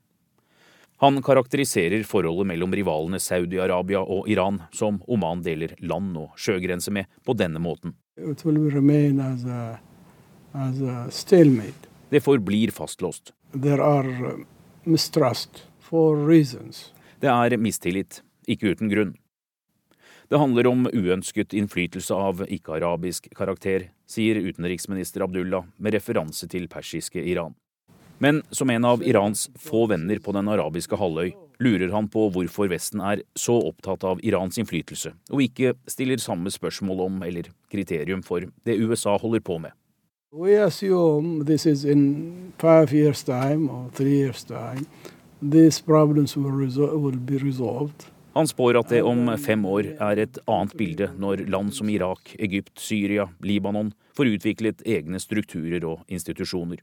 Han karakteriserer forholdet mellom rivalene Saudi-Arabia og Iran, som Oman deler land og sjøgrense med, på denne måten. Det forblir fastlåst. Det er mistillit, ikke uten grunn. Det handler om uønsket innflytelse av ikke-arabisk karakter, sier utenriksminister Abdullah med referanse til persiske Iran. Men som en av Irans få venner på den arabiske halvøy, lurer han på hvorfor Vesten er så opptatt av Irans innflytelse, og ikke stiller samme spørsmål om eller kriterium for det USA holder på med. We assume this is in five years time or three years time han spår at det om fem år er et annet bilde når land som Irak, Egypt, Syria, Libanon får utviklet egne strukturer og institusjoner.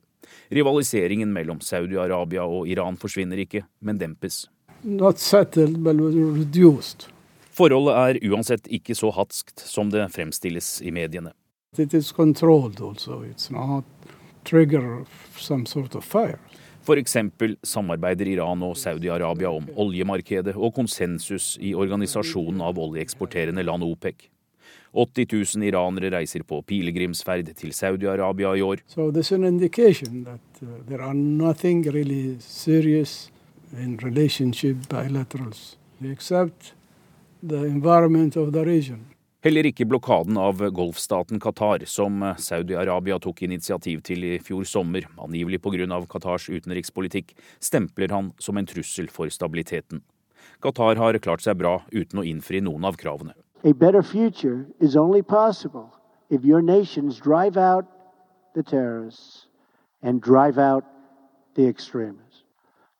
Rivaliseringen mellom Saudi-Arabia og Iran forsvinner ikke, men dempes. Forholdet er uansett ikke så hatskt som det fremstilles i mediene. It is controlled also. It's not trigger some sort of fire. F.eks. samarbeider Iran og Saudi-Arabia om oljemarkedet og konsensus i organisasjonen av oljeeksporterende land OPEC. 80 000 iranere reiser på pilegrimsferd til Saudi-Arabia i år. So We accept the environment of the region. Heller ikke blokaden av golfstaten Qatar, som Saudi-Arabia tok initiativ til i fjor sommer, angivelig pga. Qatars utenrikspolitikk, stempler han som en trussel for stabiliteten. Qatar har klart seg bra uten å innfri noen av kravene.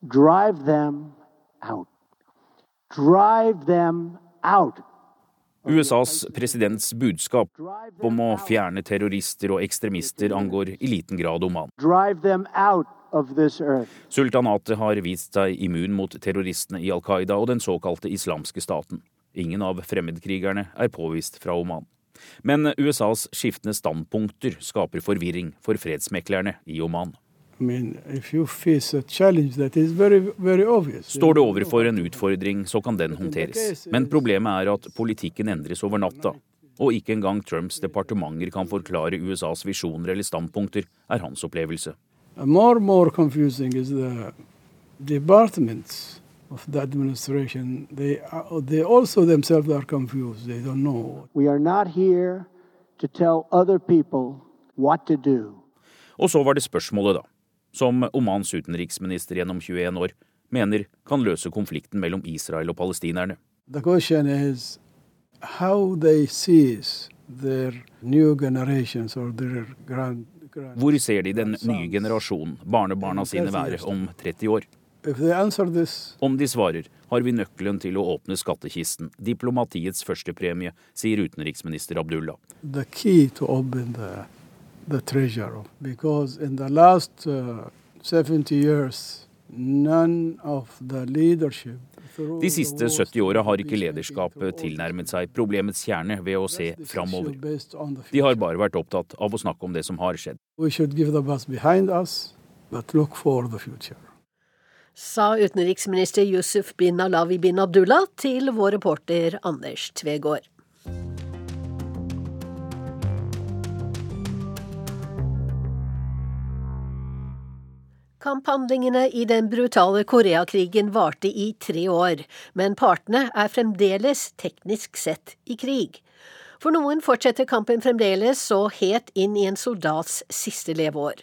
Drive them out. Drive them out. USAs presidents budskap om å fjerne terrorister og ekstremister angår i liten grad Oman. Sultanatet har vist seg immun mot terroristene i Al Qaida og den såkalte islamske staten. Ingen av fremmedkrigerne er påvist fra Oman. Men USAs skiftende standpunkter skaper forvirring for fredsmeklerne i Oman. Står du overfor en utfordring, så kan den håndteres. Men problemet er at politikken endres over natta. Og ikke engang Trumps departementer kan forklare USAs visjoner eller standpunkter, er hans opplevelse. More more the departments of the administration. They, they also themselves are confused. They don't know. We are not here to tell other people what to do. Og så var det spørsmålet, da som Omans utenriksminister gjennom 21 år mener kan løse konflikten mellom Israel og palestinerne. Hvor ser de den nye generasjonen, barnebarna sine, være om 30 år? Om de svarer, har vi nøkkelen til å åpne skattkisten, diplomatiets førstepremie, sier utenriksminister Abdullah. The key to open the the treasure because in the last uh, 70 years none of the leadership de siste 70 åra har ikke lederskapet tilnærmet seg problemets kjerne ved å se framover. De har bare vært opptatt av å snakke om det som har skjedd. Sa utenriksminister Yusuf bin Alawi bin Abdullah til vår reporter Anders Tvegård. Kamphandlingene i den brutale Koreakrigen varte i tre år, men partene er fremdeles teknisk sett i krig. For noen fortsetter kampen fremdeles så het inn i en soldats siste leveår.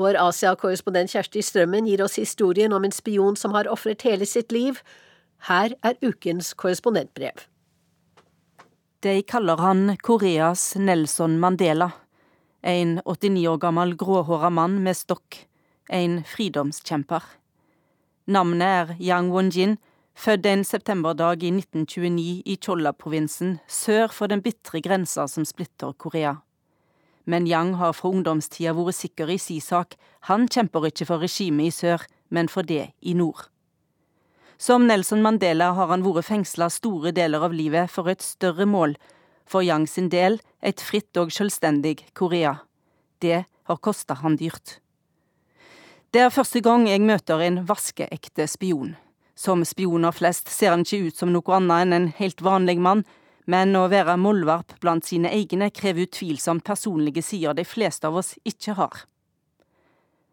Vår Asia-korrespondent Kjersti Strømmen gir oss historien om en spion som har ofret hele sitt liv. Her er ukens korrespondentbrev. De kaller han Koreas Nelson Mandela. En 89 år gammel gråhåra mann med stokk en fridomskjemper. Navnet er Yang Won-jin, født en septemberdag i 1929 i Cholla-provinsen, sør for den bitre grensa som splitter Korea. Men Yang har fra ungdomstida vært sikker i si sak, han kjemper ikke for regimet i sør, men for det i nord. Som Nelson Mandela har han vært fengsla store deler av livet for et større mål, for Yang sin del et fritt og selvstendig Korea. Det har kosta han dyrt. Det er første gang jeg møter en vaskeekte spion. Som spioner flest ser han ikke ut som noe annet enn en helt vanlig mann, men å være mollvarp blant sine egne krever utvilsomt personlige sider de fleste av oss ikke har.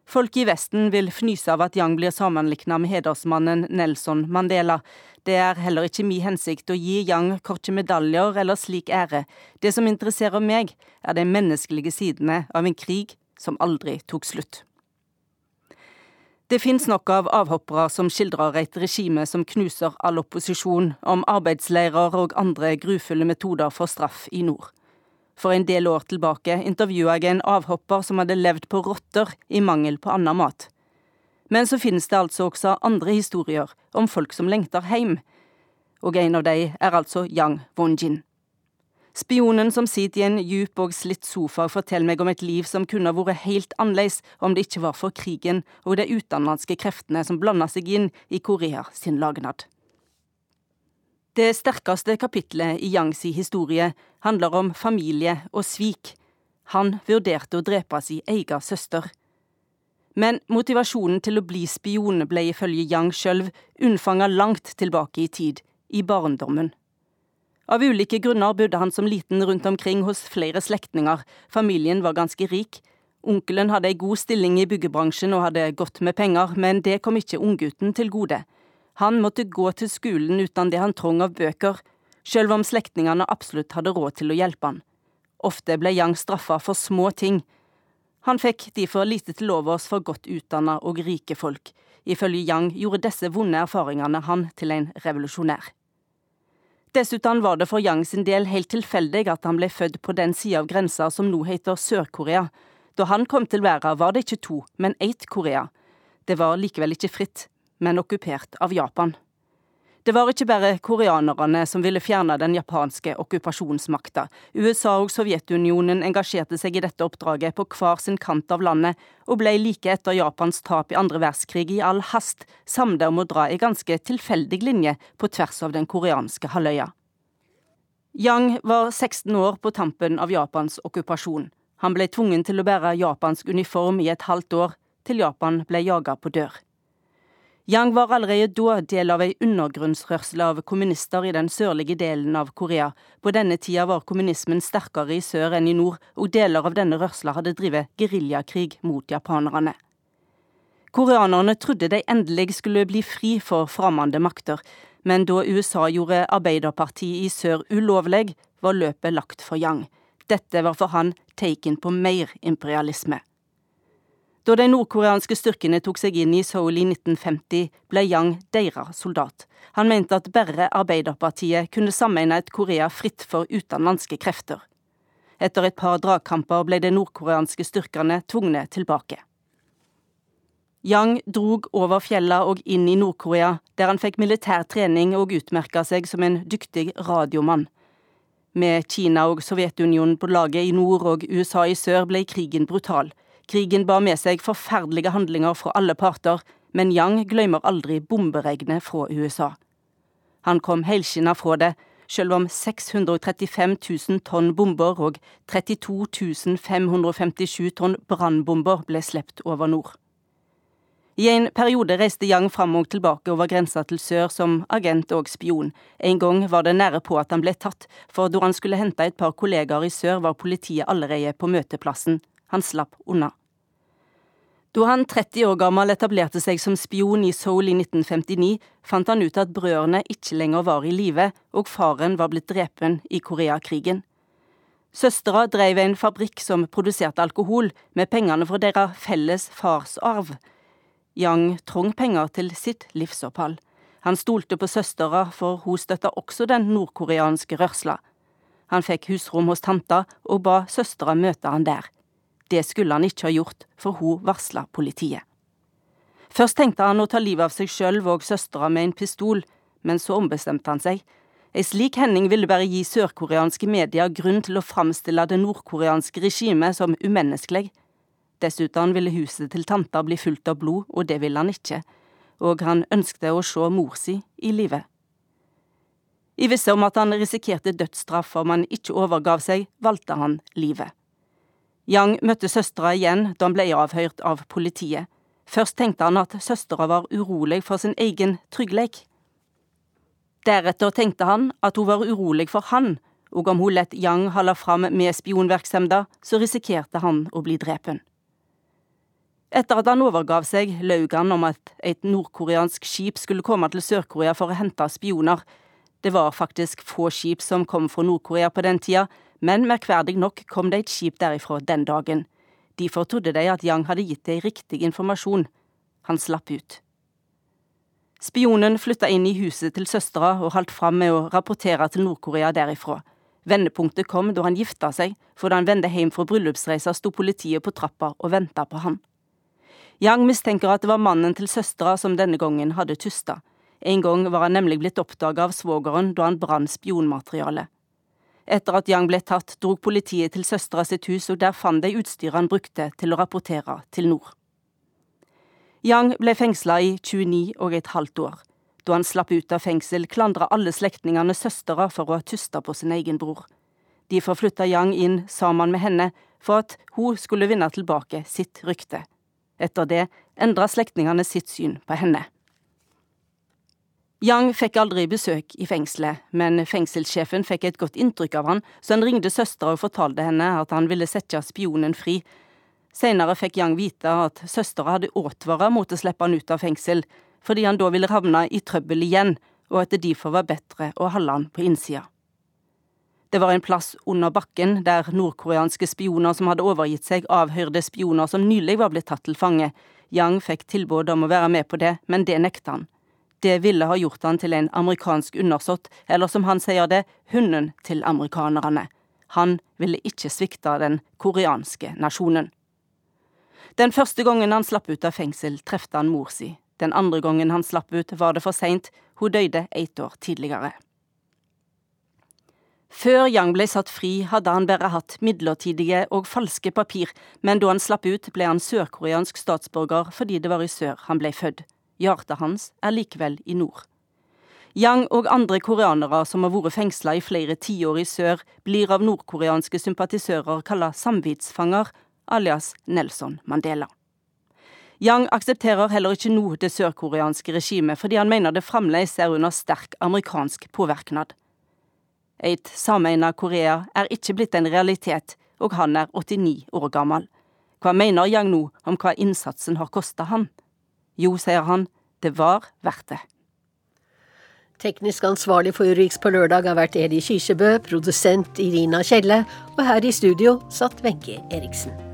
Folk i Vesten vil fnyse av at Yang blir sammenlikna med hedersmannen Nelson Mandela. Det er heller ikke min hensikt å gi Yang korte medaljer eller slik ære. Det som interesserer meg, er de menneskelige sidene av en krig som aldri tok slutt. Det finnes nok av avhoppere som skildrer et regime som knuser all opposisjon, om arbeidsleirer og andre grufulle metoder for straff i nord. For en del år tilbake intervjua jeg en avhopper som hadde levd på rotter i mangel på annen mat. Men så finnes det altså også andre historier om folk som lengter heim, og en av de er altså Yang Wonjin. Spionen som sitter i en djup og slitt sofa, forteller meg om et liv som kunne vært helt annerledes om det ikke var for krigen og de utenlandske kreftene som blanda seg inn i Korea sin lagnad. Det sterkeste kapitlet i Yangs historie handler om familie og svik. Han vurderte å drepe sin egen søster. Men motivasjonen til å bli spion ble ifølge Yang sjøl unnfanga langt tilbake i tid, i barndommen. Av ulike grunner bodde han som liten rundt omkring hos flere slektninger, familien var ganske rik. Onkelen hadde ei god stilling i byggebransjen og hadde godt med penger, men det kom ikke unggutten til gode. Han måtte gå til skolen uten det han trong av bøker, sjøl om slektningene absolutt hadde råd til å hjelpe han. Ofte ble Yang straffa for små ting. Han fikk derfor lite til overs for godt utdanna og rike folk. Ifølge Yang gjorde disse vonde erfaringene han til en revolusjonær. Dessuten var det for Yang sin del helt tilfeldig at han ble født på den sida av grensa som nå heter Sør-Korea. Da han kom til verden var det ikke to, men ett Korea. Det var likevel ikke fritt, men okkupert av Japan. Det var ikke bare koreanerne som ville fjerne den japanske okkupasjonsmakta. USA og Sovjetunionen engasjerte seg i dette oppdraget på hver sin kant av landet, og ble like etter Japans tap i andre verdenskrig i all hast samlet om å dra i ganske tilfeldig linje på tvers av den koreanske halvøya. Yang var 16 år på tampen av Japans okkupasjon. Han ble tvungen til å bære japansk uniform i et halvt år, til Japan ble jaga på dør. Yang var allerede da del av ei undergrunnsrørsle av kommunister i den sørlige delen av Korea. På denne tida var kommunismen sterkere i sør enn i nord, og deler av denne rørsla hadde drevet geriljakrig mot japanerne. Koreanerne trodde de endelig skulle bli fri for fremmede makter, men da USA gjorde Arbeiderpartiet i sør ulovlig, var løpet lagt for Yang. Dette var for han tegn på mer imperialisme. Da de nordkoreanske styrkene tok seg inn i Seoul i 1950, ble Yang deres soldat. Han mente at bare Arbeiderpartiet kunne sammenligne et Korea fritt for utenlandske krefter. Etter et par dragkamper ble de nordkoreanske styrkene tvunget tilbake. Yang drog over fjellene og inn i Nord-Korea, der han fikk militær trening og utmerka seg som en dyktig radiomann. Med Kina og Sovjetunionen på laget i nord og USA i sør ble krigen brutal. Krigen bar med seg forferdelige handlinger fra alle parter, men Yang glemmer aldri bomberegnet fra USA. Han kom helskinna fra det, selv om 635 000 tonn bomber og 32 557 tonn brannbomber ble slept over nord. I en periode reiste Yang fram og tilbake over grensa til sør som agent og spion. En gang var det nære på at han ble tatt, for da han skulle hente et par kollegaer i sør, var politiet allerede på møteplassen. Han slapp unna. Da han 30 år gammel etablerte seg som spion i Seoul i 1959, fant han ut at brødrene ikke lenger var i live, og faren var blitt drepen i Koreakrigen. Søstera drev en fabrikk som produserte alkohol, med pengene fra deres felles farsarv. Yang trong penger til sitt livsopphold. Han stolte på søstera, for hun støtta også den nordkoreanske rørsla. Han fikk husrom hos tanta, og ba søstera møte han der. Det skulle han ikke ha gjort, for hun varsla politiet. Først tenkte han å ta livet av seg sjøl og søstera med en pistol, men så ombestemte han seg. Ei slik hending ville bare gi sørkoreanske medier grunn til å framstille det nordkoreanske regimet som umenneskelig. Dessuten ville huset til tanta bli fullt av blod, og det ville han ikke, og han ønskte å se mor si i live. I visse om at han risikerte dødsstraff om han ikke overgav seg, valgte han livet. Yang møtte søstera igjen da han ble avhørt av politiet. Først tenkte han at søstera var urolig for sin egen trygghet. Deretter tenkte han at hun var urolig for han, og om hun lot Yang holde fram med spionvirksomheten, så risikerte han å bli drepen. Etter at han overgav seg, løy han om at et nordkoreansk skip skulle komme til Sør-Korea for å hente spioner. Det var faktisk få skip som kom fra Nord-Korea på den tida, men merkverdig nok kom det et skip derifra den dagen. Derfor trodde de at Yang hadde gitt dem riktig informasjon. Han slapp ut. Spionen flytta inn i huset til søstera og holdt fram med å rapportere til Nord-Korea derifra. Vendepunktet kom da han gifta seg, for da han vendte hjem fra bryllupsreisa sto politiet på trappa og venta på han. Yang mistenker at det var mannen til søstera som denne gangen hadde tysta. En gang var han nemlig blitt oppdaga av svogeren da han brant spionmateriale. Etter at Yang ble tatt, drog politiet til søstera sitt hus, og der fant de utstyret han brukte til å rapportere til nord. Yang ble fengsla i 29 og et halvt år. Da han slapp ut av fengsel, klandra alle slektningene søstera for å ha tysta på sin egen bror. De forflytta Yang inn sammen med henne for at hun skulle vinne tilbake sitt rykte. Etter det endra slektningene sitt syn på henne. Yang fikk aldri besøk i fengselet, men fengselssjefen fikk et godt inntrykk av han, så han ringte søstera og fortalte henne at han ville sette spionen fri. Senere fikk Yang vite at søstera hadde advart mot å slippe han ut av fengsel, fordi han da ville havne i trøbbel igjen, og at det derfor var bedre å holde han på innsida. Det var en plass under bakken der nordkoreanske spioner som hadde overgitt seg, avhørte spioner som nylig var blitt tatt til fange. Yang fikk tilbud om å være med på det, men det nekta han. Det ville ha gjort han til en amerikansk undersått, eller som han sier det, hunden til amerikanerne. Han ville ikke svikte den koreanske nasjonen. Den første gangen han slapp ut av fengsel, trefte han mor si. Den andre gangen han slapp ut, var det for seint, hun døde ett år tidligere. Før Yang ble satt fri, hadde han bare hatt midlertidige og falske papir, men da han slapp ut, ble han sørkoreansk statsborger fordi det var i sør han ble født. Hjertet hans er likevel i nord. Yang og andre koreanere som har vært fengsla i flere tiår i sør, blir av nordkoreanske sympatisører kalla samvittsfanger, alias Nelson Mandela. Yang aksepterer heller ikke nå det sørkoreanske regimet, fordi han mener det fremdeles er under sterk amerikansk påvirknad. Et sameina Korea er ikke blitt en realitet, og han er 89 år gammel. Hva mener Yang nå om hva innsatsen har kosta han? Jo, sier han, det var verdt det. Teknisk ansvarlig for Urix på lørdag har vært Eli Kirsebø, produsent Irina Kjelle, og her i studio satt Wenche Eriksen.